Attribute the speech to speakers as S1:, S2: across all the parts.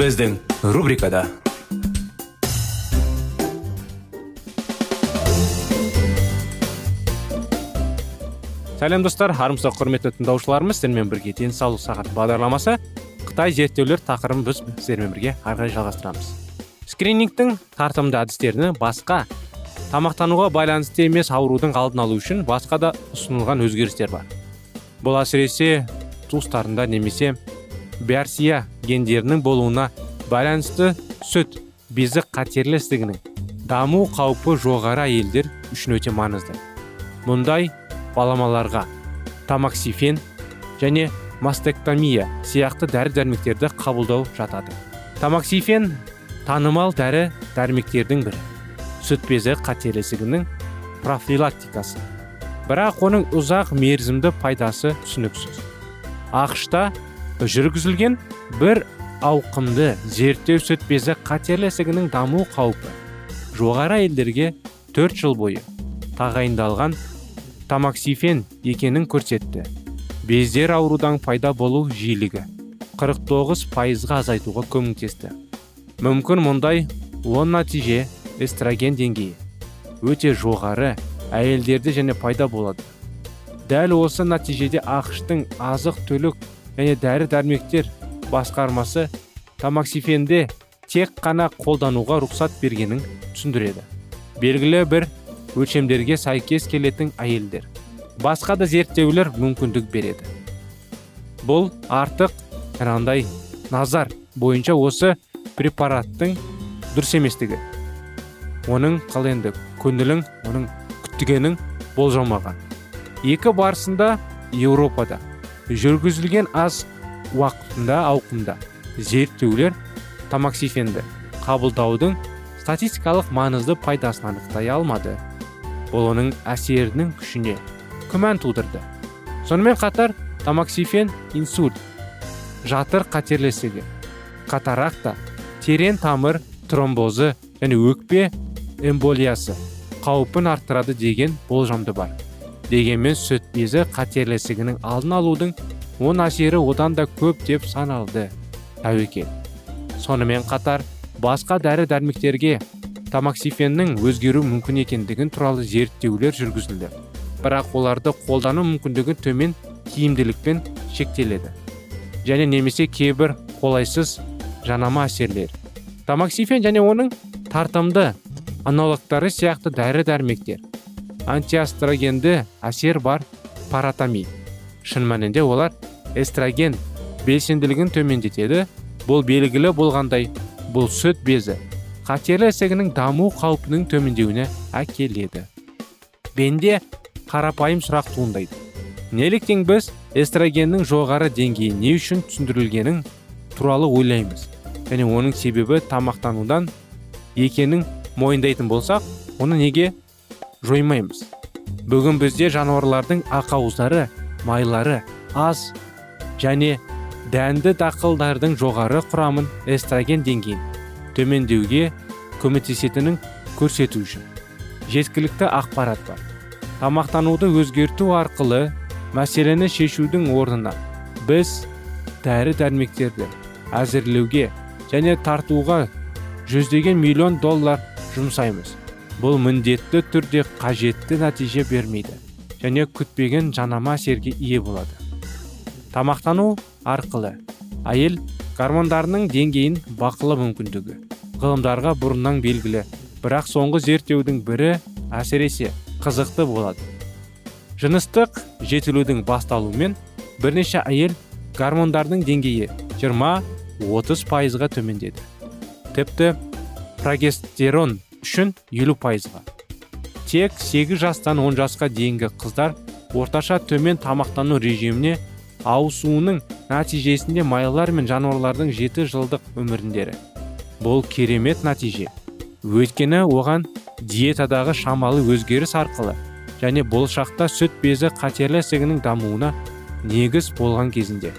S1: Біздің рубрикада сәлем достар. Армысақ құрметті тыңдаушыларымыз. Сіздермен бірге денсаулық сағат бағдарламасы қытай зерттеулер тақырыбын біз сіздермен бірге ары қарай жалғастырамыз. Скринингтің тартымды әдістеріне басқа тамақтануға байланысты емес аурудың алдын алу үшін басқа да ұсынылған өзгерістер бар. Бұл әсіресе туыстарында немесе биарсия гендерінің болуына байланысты сүт безі қатерлі ісігінің даму қаупі жоғары әйелдер үшін өте маңызды. Мұндай баламаларға тамоксифен және мастектомия сияқты дәрі дәрмектерді қабылдау жатады. Тамоксифен танымал дәрі дәрмектердің бірі. Сүт безі қатерлі ісігінің профилактикасы. Бірақ оның ұзақ мерзімді пайдасы түсініксіз. Ақшта жүргізілген бір ауқымды зерттеу сүт безі қатерлі ісігінің даму қаупі. Жоғары әйелдерге төрт жыл бойы тағайындалған тамоксифен екенін көрсетті. Бездер аурудан пайда болу жиілігі 49 пайызға азайтуға көмектесті. Мүмкін мұндай оң нәтиже эстроген деңгейі өте жоғары әйелдерде және пайда болады. Дәл осы нәтижеде ақштың азық түлік және дәрі дәрмектер басқармасы тамоксифенде тек қана қолдануға рұқсат бергенін түсіндіреді. Белгілі бір өлшемдерге сәйкес келетін әйелдер. Басқа да зерттеулер мүмкіндік береді. Бұл артық жаңағындай назар бойынша осы препараттың дұрыс еместігі. Оның қалай енді оның күтгенің болжамаған екі барысында еуропада жүргізілген аз уақытында ауқымда зерттеулер тамоксифенді қабылдаудың статистикалық маңызды пайдасын анықтай алмады. Бұл оның әсерінің күшіне күмән тудырды. Сонымен қатар тамоксифен инсульт жатыр қатерлесігі катаракта терең тамыр тромбозы және өкпе эмболиясы қаупін арттырады деген болжамды бар. Дегенмен сүт безі қатерлесігінің алдын алудың оң әсері одан да көп деп саналды тәуекел. Сонымен қатар басқа дәрі дәрмектерге тамоксифеннің өзгеру мүмкін екендігін туралы зерттеулер жүргізілді. Бірақ оларды қолдану мүмкіндігі төмен тиімділікпен шектеледі. Және немесе кейбір қолайсыз жанама әсерлер. Тамоксифен және оның тартымды аналогтары сияқты дәрі дәрмектер. Антиастрогенді әсер бар паратами шын мәнінде олар эстроген белсенділігін төмендетеді. Бұл белгілі болғандай бұл сүт безі қатерлі ісігінің даму қаупінің төмендеуіне әкеледі. Бенде қарапайым сұрақ туындайды. Неліктен біз эстрогеннің жоғары деңгейі не үшін түсіндірілгенін туралы ойлаймыз. Және оның себебі тамақтанудан екенін мойындайтын болсақ оны неге жоймаймыз. Бүгін бізде жануарлардың ақауыздары майлары аз және дәнді дақылдардың жоғары құрамын эстроген деңгейін төмендеуге көмектесетінін көрсету үшін жеткілікті ақпарат бар. Тамақтануды өзгерту арқылы мәселені шешудің орнына біз дәрі дәрмектерді әзірлеуге және тартуға жүздеген миллион доллар жұмсаймыз. Бұл міндетті түрде қажетті нәтиже бермейді және күтпеген жанама әсерге ие болады. Тамақтану арқылы әйел гормондарының деңгейін бақылау мүмкіндігі ғылымдарға бұрыннан белгілі бірақ соңғы зерттеудің бірі әсіресе қызықты болады. Жыныстық жетілудің басталуымен бірнеше әйел гормондардың деңгейі 20-30 пайызға төмендеді. Тіпті прогестерон үшін 50 пайызға тек 8 жастан 10 жасқа дейінгі қыздар орташа төмен тамақтану режиміне ауысуының нәтижесінде майлар мен жануарлардың жеті жылдық өміріндері. Бұл керемет нәтиже. Өйткені оған диетадағы шамалы өзгеріс арқылы және болашақта сүт безі қатерлі ісігінің дамуына негіз болған кезінде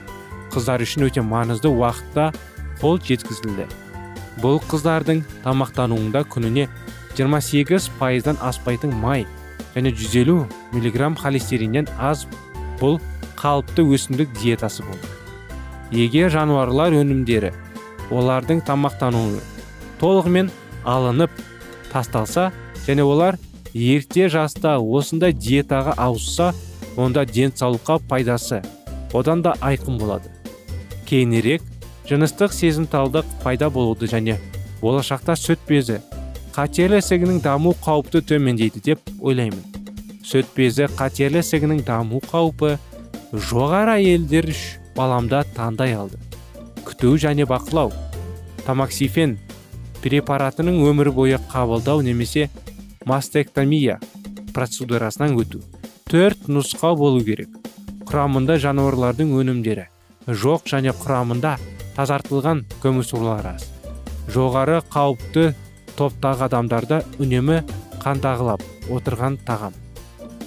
S1: қыздар үшін өте маңызды уақытта қол жеткізілді. Бұл қыздардың тамақтануында күніне 28 пайыздан аспайтын май және 150 миллиграмм холестериннен аз бұл қалыпты өсімдік диетасы болды. Егер жануарлар өнімдері олардың тамақтануы толығымен алынып тасталса және олар ерте жаста осындай диетаға ауысса онда денсаулыққа пайдасы одан да айқын болады. Кейінірек жыныстық сезімталдық пайда болуды және болашақта сүт безі қатерлі ісігінің даму қаупті төмендейді деп ойлаймын. Сүт безі қатерлі ісігінің даму қаупі жоғары әйелдер үш баламда таңдай алды. Күту және бақылау тамоксифен препаратының өмір бойы қабылдау немесе мастектомия процедурасынан өту. Төрт нұсқа болу керек. Құрамында жануарлардың өнімдері жоқ және құрамында тазартылған көмірсулар аз. Жоғары қауіпті топтағы адамдарда үнемі қантағылап отырған тағам.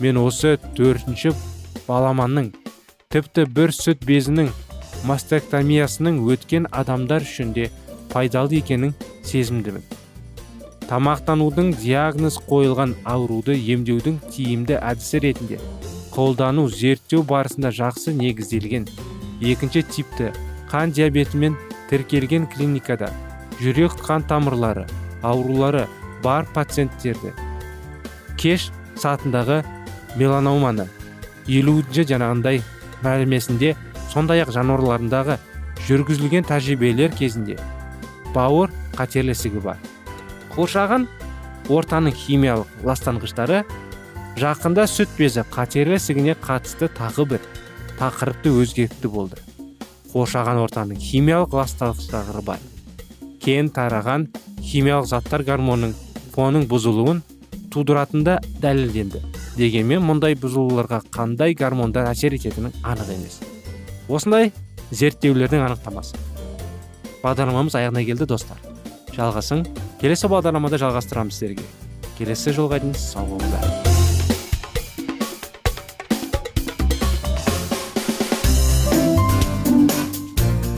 S1: Мен осы төртінші баламанның тіпті бір сүт безінің мастектомиясының өткен адамдар үшін де пайдалы екенін сезімдімін. Тамақтанудың диагноз қойылған ауруды емдеудің тиімді әдісі ретінде қолдану зерттеу барысында жақсы негізделген. Екінші типті қан диабетімен тіркелген клиникада жүрек қан тамырлары аурулары бар пациенттерді кеш сатындағы меланоманы елуінші жаңағындай мәлімесінде сондай ақ жануарларындағы жүргізілген тәжірибелер кезінде бауыр қатерлі ісігі бар. Қоршаған ортаның химиялық ластанғыштары жақында сүт безі қатерлі ісігіне қатысты тағы бір тақырыпты өзгертті болды. Қоршаған ортаның химиялық ластағыштары бар. Кең тараған химиялық заттар гормонның фонның бұзылуын тудыратында дәлелденді. Дегенмен мұндай бұзылуларға қандай гормондар әсер ететіні анық емес. Осындай зерттеулердің анықтамасы. Бағдарламамыз аяғына келді достар. Жалғасын. Келесі бағдарламада жалғастырамыз сіздерге. Келесі жолға дейін сау болыңыздар.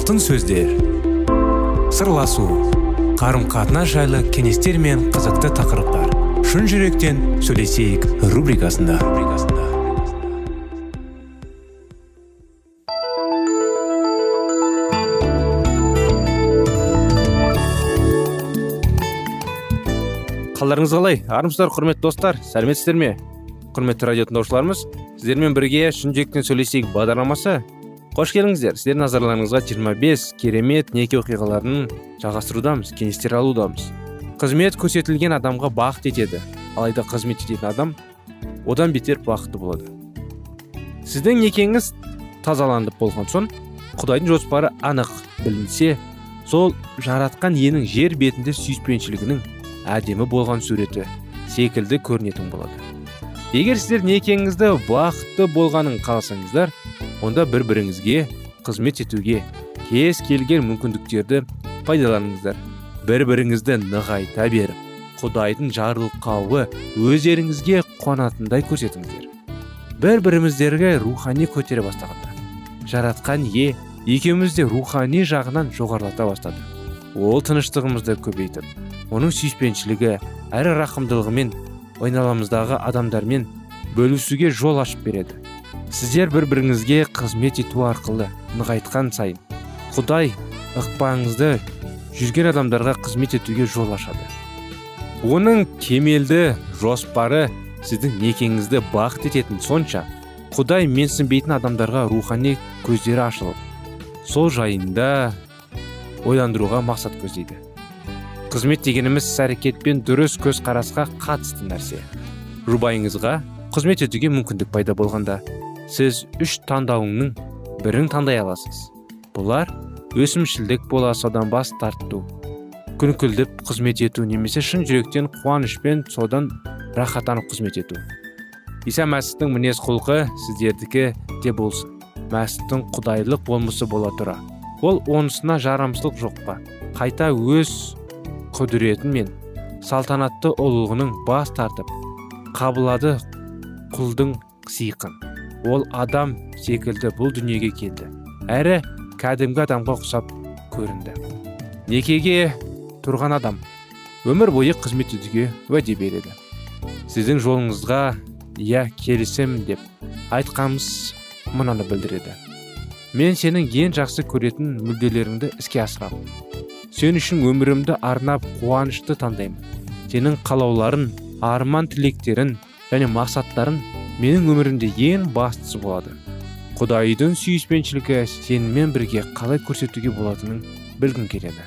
S2: Алтын сөздер. Сырласу қарым қатынас жайлы кеңестер мен қызықты тақырыптар. Шын жүректен сөйлесейік рубрикасында.
S1: Қалдарыңыз қалай? Армысыздар құрметті достар сәлеметсіздер ме? Құрметті радио тыңдаушыларымыз сіздермен бірге шын жүректен сөйлесейік бағдарламасы. Қош келдіңіздер. Сіздер назарларыңызға 25 керемет неке оқиғаларын жалғастырудамыз кеңестер алудамыз. Қызмет көрсетілген адамға бақыт етеді. Алайда қызмет ететін адам одан бетер бақытты болады. Сіздің некеңіз тазаланып болған соң құдайдың жоспары анық білінсе сол жаратқан иенің жер бетінде сүйіспеншілігінің әдемі болған суреті секілді көрінетін болады. Егер сіздер некеңізді бақытты болғанын қаласаңыздар онда бір біріңізге қызмет етуге кез келген мүмкіндіктерді пайдаланыңыздар. Бір біріңізді нығайта беріп құдайдың жарылқауы өздеріңізге қуанатындай көрсетіңіздер. Бір біріміздерге рухани көтере бастағанда жаратқан ие екеуміз де рухани жағынан жоғарылата бастады. Ол тыныштығымызды көбейтіп оның сүйіспеншілігі әрі рақымдылығымен айналамыздағы адамдармен бөлісуге жол ашып береді. Сіздер бір біріңізге қызмет ету арқылы нығайтқан сайын құдай ықпаңызды жүрген адамдарға қызмет етуге жол ашады. Оның кемелді жоспары сіздің некеңізді бақыт ететін сонша құдай менсінбейтін адамдарға рухани көздері ашылып сол жайында ойландыруға мақсат көздейді. Қызмет дегеніміз іс әрекет пен дұрыс көзқарасқа қатысты нәрсе. Жұбайыңызға қызмет етуге мүмкіндік пайда болғанда сіз үш таңдауыңның бірін таңдай аласыз. Бұлар өсімшілдік бола содан бас тарту күнкілдіп қызмет ету немесе шын жүректен қуанышпен содан рахаттанып қызмет ету. Иса мәсіхтің мінез құлқы сіздердікі де болсын. Мәсіхтің құдайлық болмысы бола тұра. Ол онысына жарамсыздық жоқ па? Қайта өз құдіретін мен салтанатты ұлылығының бас тартып қабылады құлдың сиқын. Ол адам секілді бұл дүниеге келді. Әрі кәдімгі адамға ұқсап көрінді. Некеге тұрған адам өмір бойы қызмет етуге уәде береді. Сіздің жолыңызға иә келісемін деп айтқанымыз мынаны білдіреді. Мен сенің ең жақсы көретін мүдделеріңді іске асырамын сен үшін өмірімді арнап қуанышты таңдаймын. Сенің қалауларың арман тілектерін және мақсаттарын менің өмірімде ең бастысы болады. Құдайдың сүйіспеншілігі сенімен бірге қалай көрсетуге болатынын білгім келеді.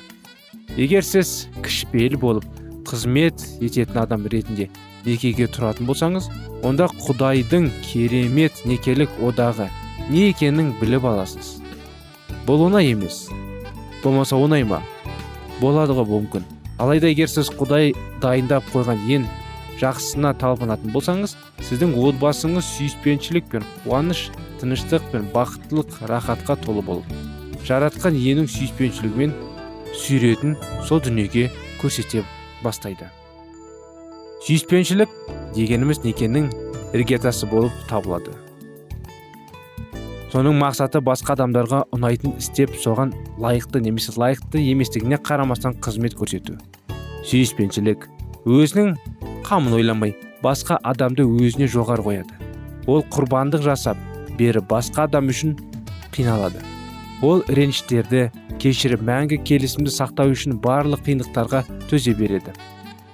S1: Егер сіз кішіпейіл болып қызмет ететін адам ретінде некеге тұратын болсаңыз онда құдайдың керемет некелік одағы не екенін біліп аласыз. Бұл оңай емес. Болмаса оңай ма? Болады ғой мүмкін. Алайда егер сіз құдай дайындап қойған ең жақсысына талпынатын болсаңыз сіздің отбасыңыз сүйіспеншілік пен қуаныш тыныштық пен бақыттылық рахатқа толы болып жаратқан иенің сүйіспеншілігімен сүйретін сол дүниеге көрсете бастайды. Сүйіспеншілік дегеніміз некенің іргетасы болып табылады. Соның мақсаты басқа адамдарға ұнайтын істеп соған лайықты немесе лайықты еместігіне қарамастан қызмет көрсету. Сүйіспеншілік өзінің қамын ойламай басқа адамды өзіне жоғары қояды. Ол құрбандық жасап бері басқа адам үшін қиналады. Ол реніштерді кешіріп мәңгі келісімді сақтау үшін барлық қиындықтарға төзе береді.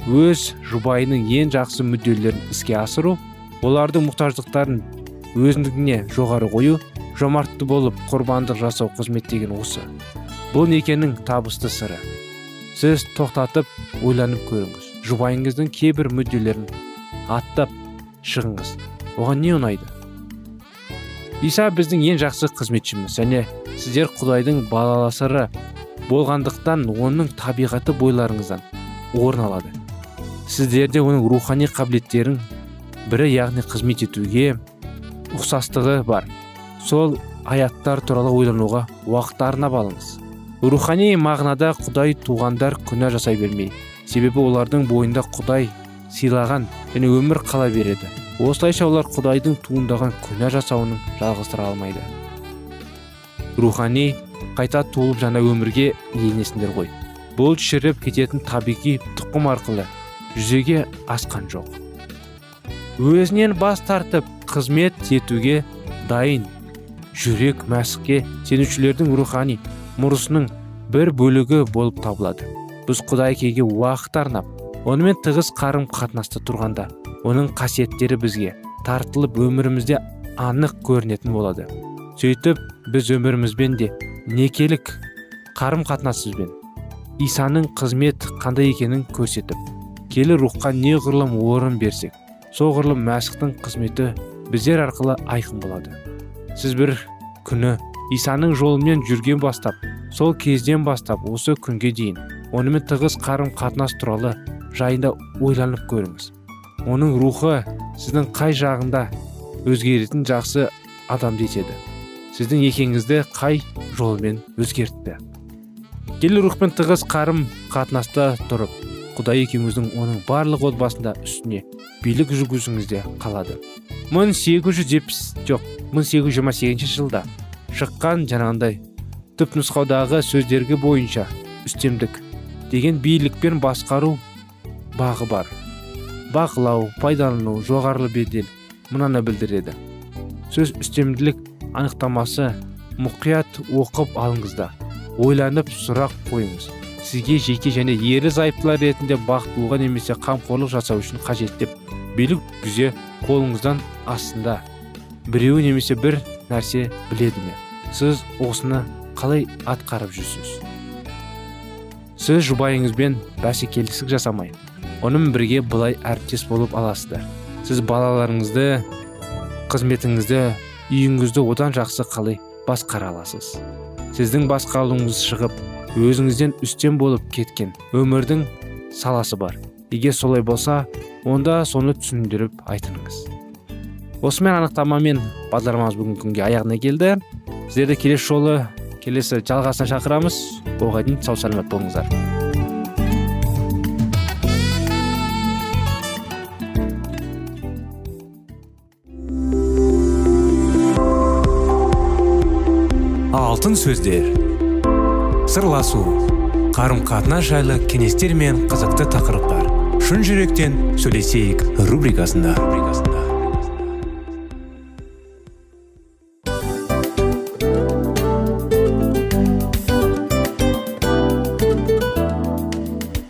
S1: Өз жұбайының ең жақсы мүдделерін іске асыру олардың мұқтаждықтарын өзіндігіне жоғары қою жомартты болып құрбандық жасау қызмет деген осы. Бұл некенің табысты сыры. Сіз тоқтатып ойланып көріңіз. Жұбайыңыздың кейбір мүдделерін аттап шығыңыз. Оған не ұнайды? Иса біздің ең жақсы қызметшіміз және сіздер құдайдың балаласыры болғандықтан оның табиғаты бойларыңыздан орын алады. Сіздерде оның рухани қабілеттерін бірі яғни қызмет етуге ұқсастығы бар. Сол аяттар туралы ойлануға уақыт арнап алыңыз. Рухани мағынада құдай туғандар күнә жасай бермей себебі олардың бойында құдай сыйлаған және өмір қала береді. Осылайша олар құдайдың туындаған күнә жасауының жалғастыра алмайды. Рухани қайта туылып жаңа өмірге енесіңдер ғой. Бұл шіріп кететін табиғи тұқым арқылы жүзеге асқан жоқ. Өзінен бас тартып қызмет етуге дайын жүрек мәсіхке сенушілердің рухани мұрысының бір бөлігі болып табылады. Біз құдай кеге уақыт арнап онымен тығыз қарым қатынаста тұрғанда оның қасиеттері бізге тартылып өмірімізде анық көрінетін болады. Сөйтіп біз өмірімізбен де некелік қарым қатынассызбен исаның қызмет қандай екенін көрсетіп келі рухқа неғұрлым орын берсек соғұрлым мәсіхтің қызметі біздер арқылы айқын болады. Сіз бір күні исаның жолымен жүрген бастап сол кезден бастап осы күнге дейін онымен тығыз қарым қатынас туралы жайында ойланып көріңіз. Оның рухы сіздің қай жағында өзгеретін жақсы адамды етеді сіздің екеңізді қай жолмен өзгертті? Келі рухпен тығыз қарым қатынаста тұрып құдай екеуміздің оның барлық отбасында үстіне билік жүргізуіңізде қалады. 1870 жоқ 1828 жылда шыққан жаңағындай түпнұсқаудағы сөздерге бойынша үстемдік деген билікпен басқару бағы бар. Бақылау пайдалану жоғары бедел мынаны білдіреді. Сөз үстемділік анықтамасы мұқият оқып алыңыз ойланып сұрақ қойыңыз. Сізге жеке және ерлі зайыптылар ретінде бақыт немесе қамқорлық жасау үшін қажет деп билік күзе қолыңыздан астында. Біреуі немесе бір нәрсе біледі ме? Сіз осыны қалай атқарып жүрсіз? Сіз жұбайыңызбен бәсекелестік жасамай оның бірге былай әріптес болып аласыздар. Сіз балаларыңызды қызметіңізді үйіңізді одан жақсы қалай басқара аласыз? Сіздің басқалуыңыз шығып өзіңізден үстем болып кеткен өмірдің саласы бар. Егер солай болса онда соны түсіндіріп айтыңыз. Осымен анықтамамен бағдарламамыз бүгінгі күнге аяғына келді. Сіздерді келесі жолы келесі жалғасына шақырамыз. Оған дейін сау саламат болыңыздар
S2: алтын сөздер. Сырласу. Қарым қатынас жайлы кеңестер мен қызықты тақырыптар. Шын жүректен сөйлесейік рубрикасында.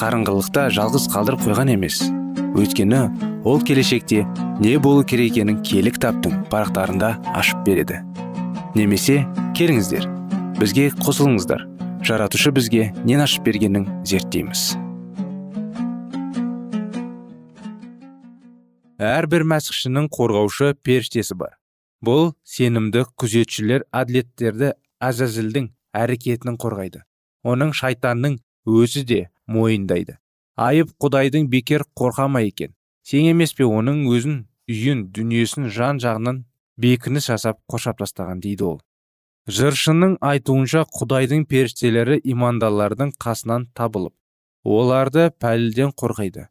S1: қарыңғылықта жалғыз қалдырып қойған емес. Өйткені ол келешекте не болу керек екенін киелі кітаптың парақтарында ашып береді. Немесе келіңіздер бізге қосылыңыздар. Жаратушы бізге нен ашып бергенін зерттейміз. Әрбір мәсіхшінің қорғаушы періштесі бар. Бұл сенімді күзетшілер әділеттерді әзәзілдің әрекетінің қорғайды. Оның шайтанның өзі де мойындайды. Айып құдайдың бекер қорқама екен. Сен емес пе оның өзін үйін дүниесін жан жағынан бекініс жасап қоршап тастаған дейді ол. Жыршының айтуынша құдайдың періштелері имандалардың қасынан табылып оларды пәліден қорғайды.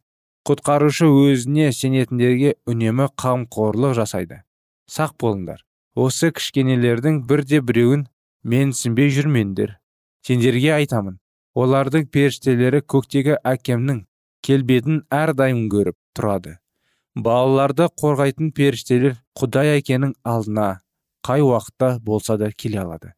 S1: Құтқарушы өзіне сенетіндерге үнемі қамқорлық жасайды. Сақ болыңдар. Осы кішкенелердің бірде біреуін менсінбей жүрмеңдер. Сендерге айтамын. Олардың періштелері көктегі әкемнің келбетін әрдайым көріп тұрады. Балаларды қорғайтын періштелер құдай әкенің алдына қай уақытта болса да келе алады.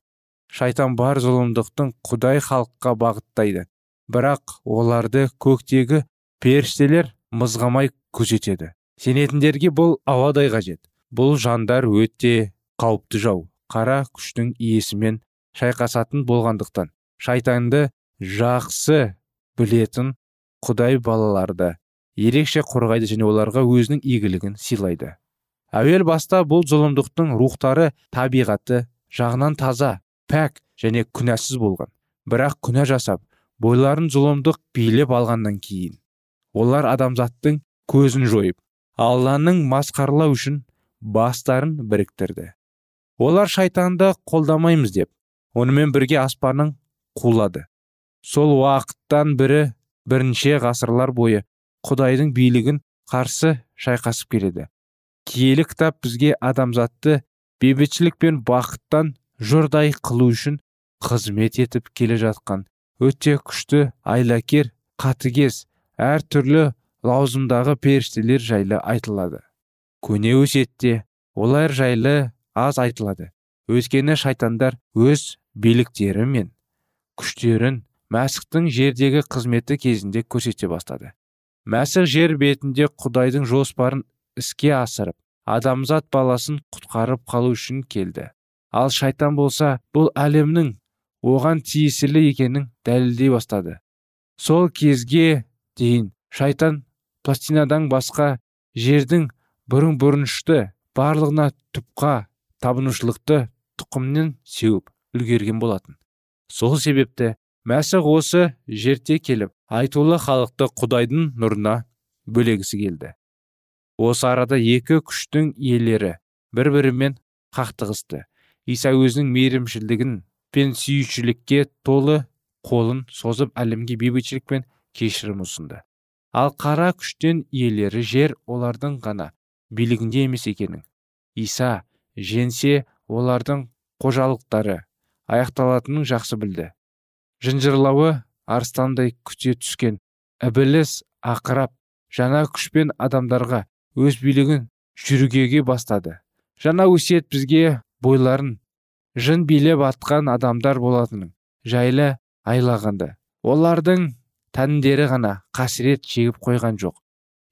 S1: Шайтан бар зұлымдықтың құдай халыққа бағыттайды. Бірақ оларды көктегі періштелер мызғамай күзетеді. Сенетіндерге бұл ауадай қажет. Бұл жандар өте қауіпті жау. Қара күштің иесімен шайқасатын болғандықтан. Шайтанды жақсы білетін құдай балаларды ерекше қорғайды және оларға өзінің игілігін сыйлайды. Әуел баста бұл зұлымдықтың рухтары табиғаты жағынан таза пәк және күнәсіз болған. Бірақ күнә жасап бойларын зұлымдық билеп алғаннан кейін олар адамзаттың көзін жойып алланың масқаралау үшін бастарын біріктірді. Олар шайтанды қолдамаймыз деп онымен бірге аспанның қулады. Сол уақыттан бірі бірінші ғасырлар бойы құдайдың билігін қарсы шайқасып келеді. Киелі кітап бізге адамзатты бейбітшілік пен бақыттан жұрдай қылу үшін қызмет етіп келе жатқан. Өте күшті айлакер қатыгез әр түрлі лаузымдағы періштелер жайлы айтылады. Көне өсетте олар жайлы аз айтылады. Өйткені шайтандар өз биліктері мен күштерін мәсіхтің жердегі қызметі кезінде көрсете бастады. Мәсіх жер бетінде құдайдың жоспарын іске асырып адамзат баласын құтқарып қалу үшін келді. Ал шайтан болса бұл әлемнің оған тиесілі екенін дәлелдей бастады. Сол кезге дейін шайтан пластинадан басқа жердің бұрын бұрыншты барлығына тұпқа табынушылықты тұқымнен сеуіп үлгерген болатын. Сол себепті мәсіх осы жерте келіп айтулы халықты құдайдың нұрына бөлегісі келді. Осы арада екі күштің иелері бір бірімен қақтығысты. Иса өзінің мейірімшілдігін пен сүйіншілікке толы қолын созып әлемге бейбітшілік пен кешірім ұсынды. Ал қара күштен иелері жер олардың ғана билігінде емес екенін. Иса женсе олардың қожалықтары аяқталатынын жақсы білді. Жынжырлауы арыстандай күте түскен. Ібіліс ақырап жаңа күшпен адамдарға өз билігін жүргеге бастады. Жаңа өсиет бізге бойларын жын билеп атқан адамдар болатынын жайлы айлағанды. Олардың тәндері ғана қасірет шегіп қойған жоқ.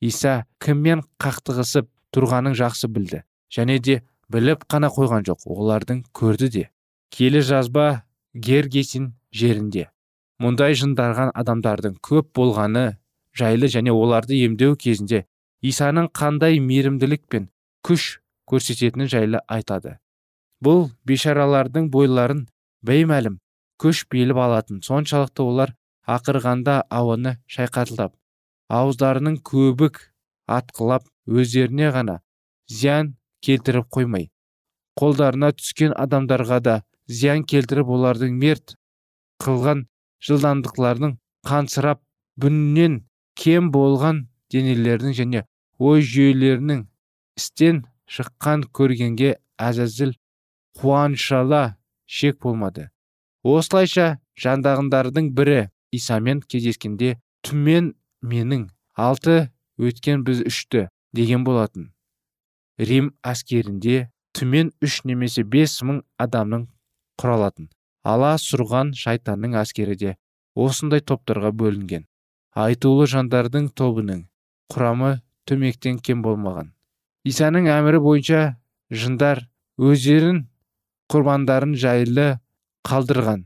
S1: Иса кіммен қақтығысып тұрғанын жақсы білді және де біліп қана қойған жоқ. Олардың көрді де. Келі жазба гергесин жерінде. Мұндай жындарған адамдардың көп болғаны жайлы және оларды емдеу кезінде исаның қандай мейірімділік пен күш көрсететіні жайлы айтады. Бұл бейшаралардың бойларын беймәлім күш биліп алатын соншалықты олар ақырғанда ауаны шайқатылап ауыздарының көбік атқылап өздеріне ғана зиян келтіріп қоймай қолдарына түскен адамдарға да зиян келтіріп олардың мерт қылған жылдамдықтарының қансырап бүннен кем болған денелердің және ой жүйелерінің істен шыққан көргенге әзәзіл қуаншала шек болмады. Осылайша жандағындардың бірі исамен кездескенде түмен менің алты өткен біз үшті деген болатын. Рим әскерінде түмен үш немесе бес мың адамның құралатын. Ала сұрған шайтанның әскері де осындай топтарға бөлінген. Айтулы жандардың тобының құрамы төмектен кем болмаған. Исаның әмірі бойынша жындар өздерін құрбандарын жайлы қалдырған.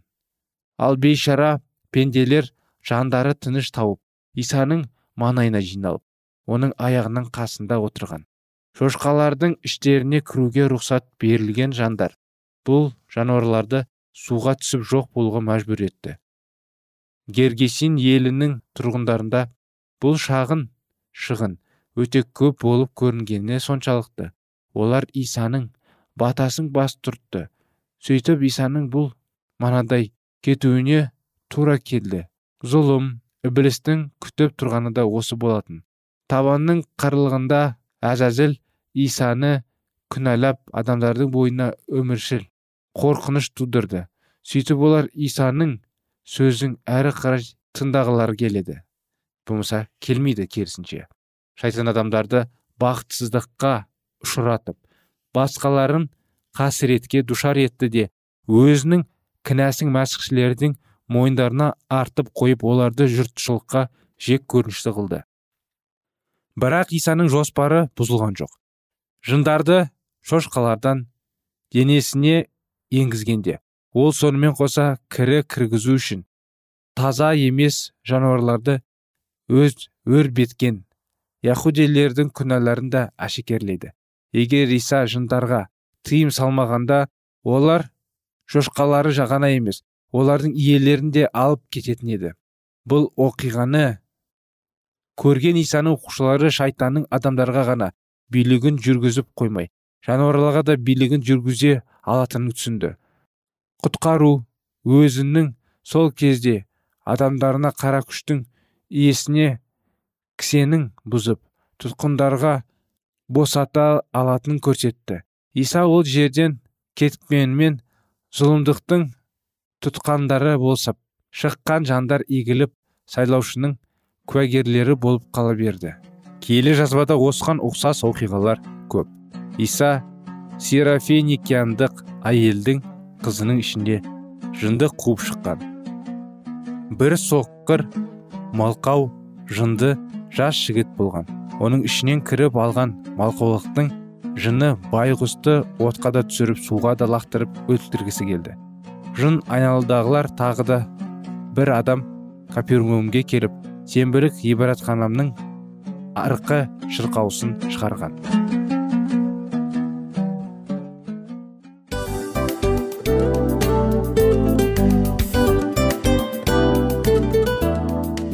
S1: Ал бейшара пенделер жандары тыныш тауып исаның маңайына жиналып оның аяғының қасында отырған. Шошқалардың іштеріне кіруге рұқсат берілген жандар. Бұл жануарларды суға түсіп жоқ болуға мәжбүр етті. Гергесин елінің тұрғындарында бұл шағын шығын өте көп болып көрінгеніне соншалықты. Олар исаның батасын бас тұртты
S3: сөйтіп исаның бұл манадай кетуіне тура келді. Зұлым ібілістің күтіп тұрғаны да осы болатын. Табанның қарлығында әзәзіл исаны күнәлап адамдардың бойына өміршіл. Қорқыныш тудырды. Сөйтіп олар исаның сөзін әрі қарай тыңдағылары келеді. Болмаса келмейді керісінше. Шайтан адамдарды бақытсыздыққа ұшыратып басқаларын қасіретке душар етті де өзінің кінәсін мәсіхшілердің мойындарына артып қойып оларды жұртшылыққа жек көрінішті қылды. Бірақ исаның жоспары бұзылған жоқ. Жындарды шошқалардан денесіне енгізгенде. Ол сонымен қоса кірі кіргізу үшін таза емес жануарларды өз өрбеткен яхудейлердің күнәларын да әшекерлейді. Егер иса жындарға тыйым салмағанда олар шошқалары жағана емес олардың иелерін де алып кететін еді. Бұл оқиғаны көрген исаның оқушылары шайтанның адамдарға ғана билігін жүргізіп қоймай жануарларға да билігін жүргізе алатынын түсінді. Құтқару өзінің сол кезде адамдарына қара күштің иесіне кісенің бұзып тұтқындарға босата алатынын көрсетті. Иса ол жерден кеткенмен зұлымдықтың тұтқандары болсап шыққан жандар игіліп сайлаушының куәгерлері болып қала берді. Киелі жазбада осыған ұқсас оқиғалар көп. Иса серафеникяндық әйелдің қызының ішінде жынды қуып шыққан. Бір соққыр малқау жынды жас жігіт болған. Оның ішінен кіріп алған малқаулықтың жыны байғұсты отқа да түсіріп суға да лақтырып өлтіргісі келді. Жын айналадағылар тағы да бір адам капернаумге келіп сенбілік ғибадатханамның арқы шырқаусын шығарған.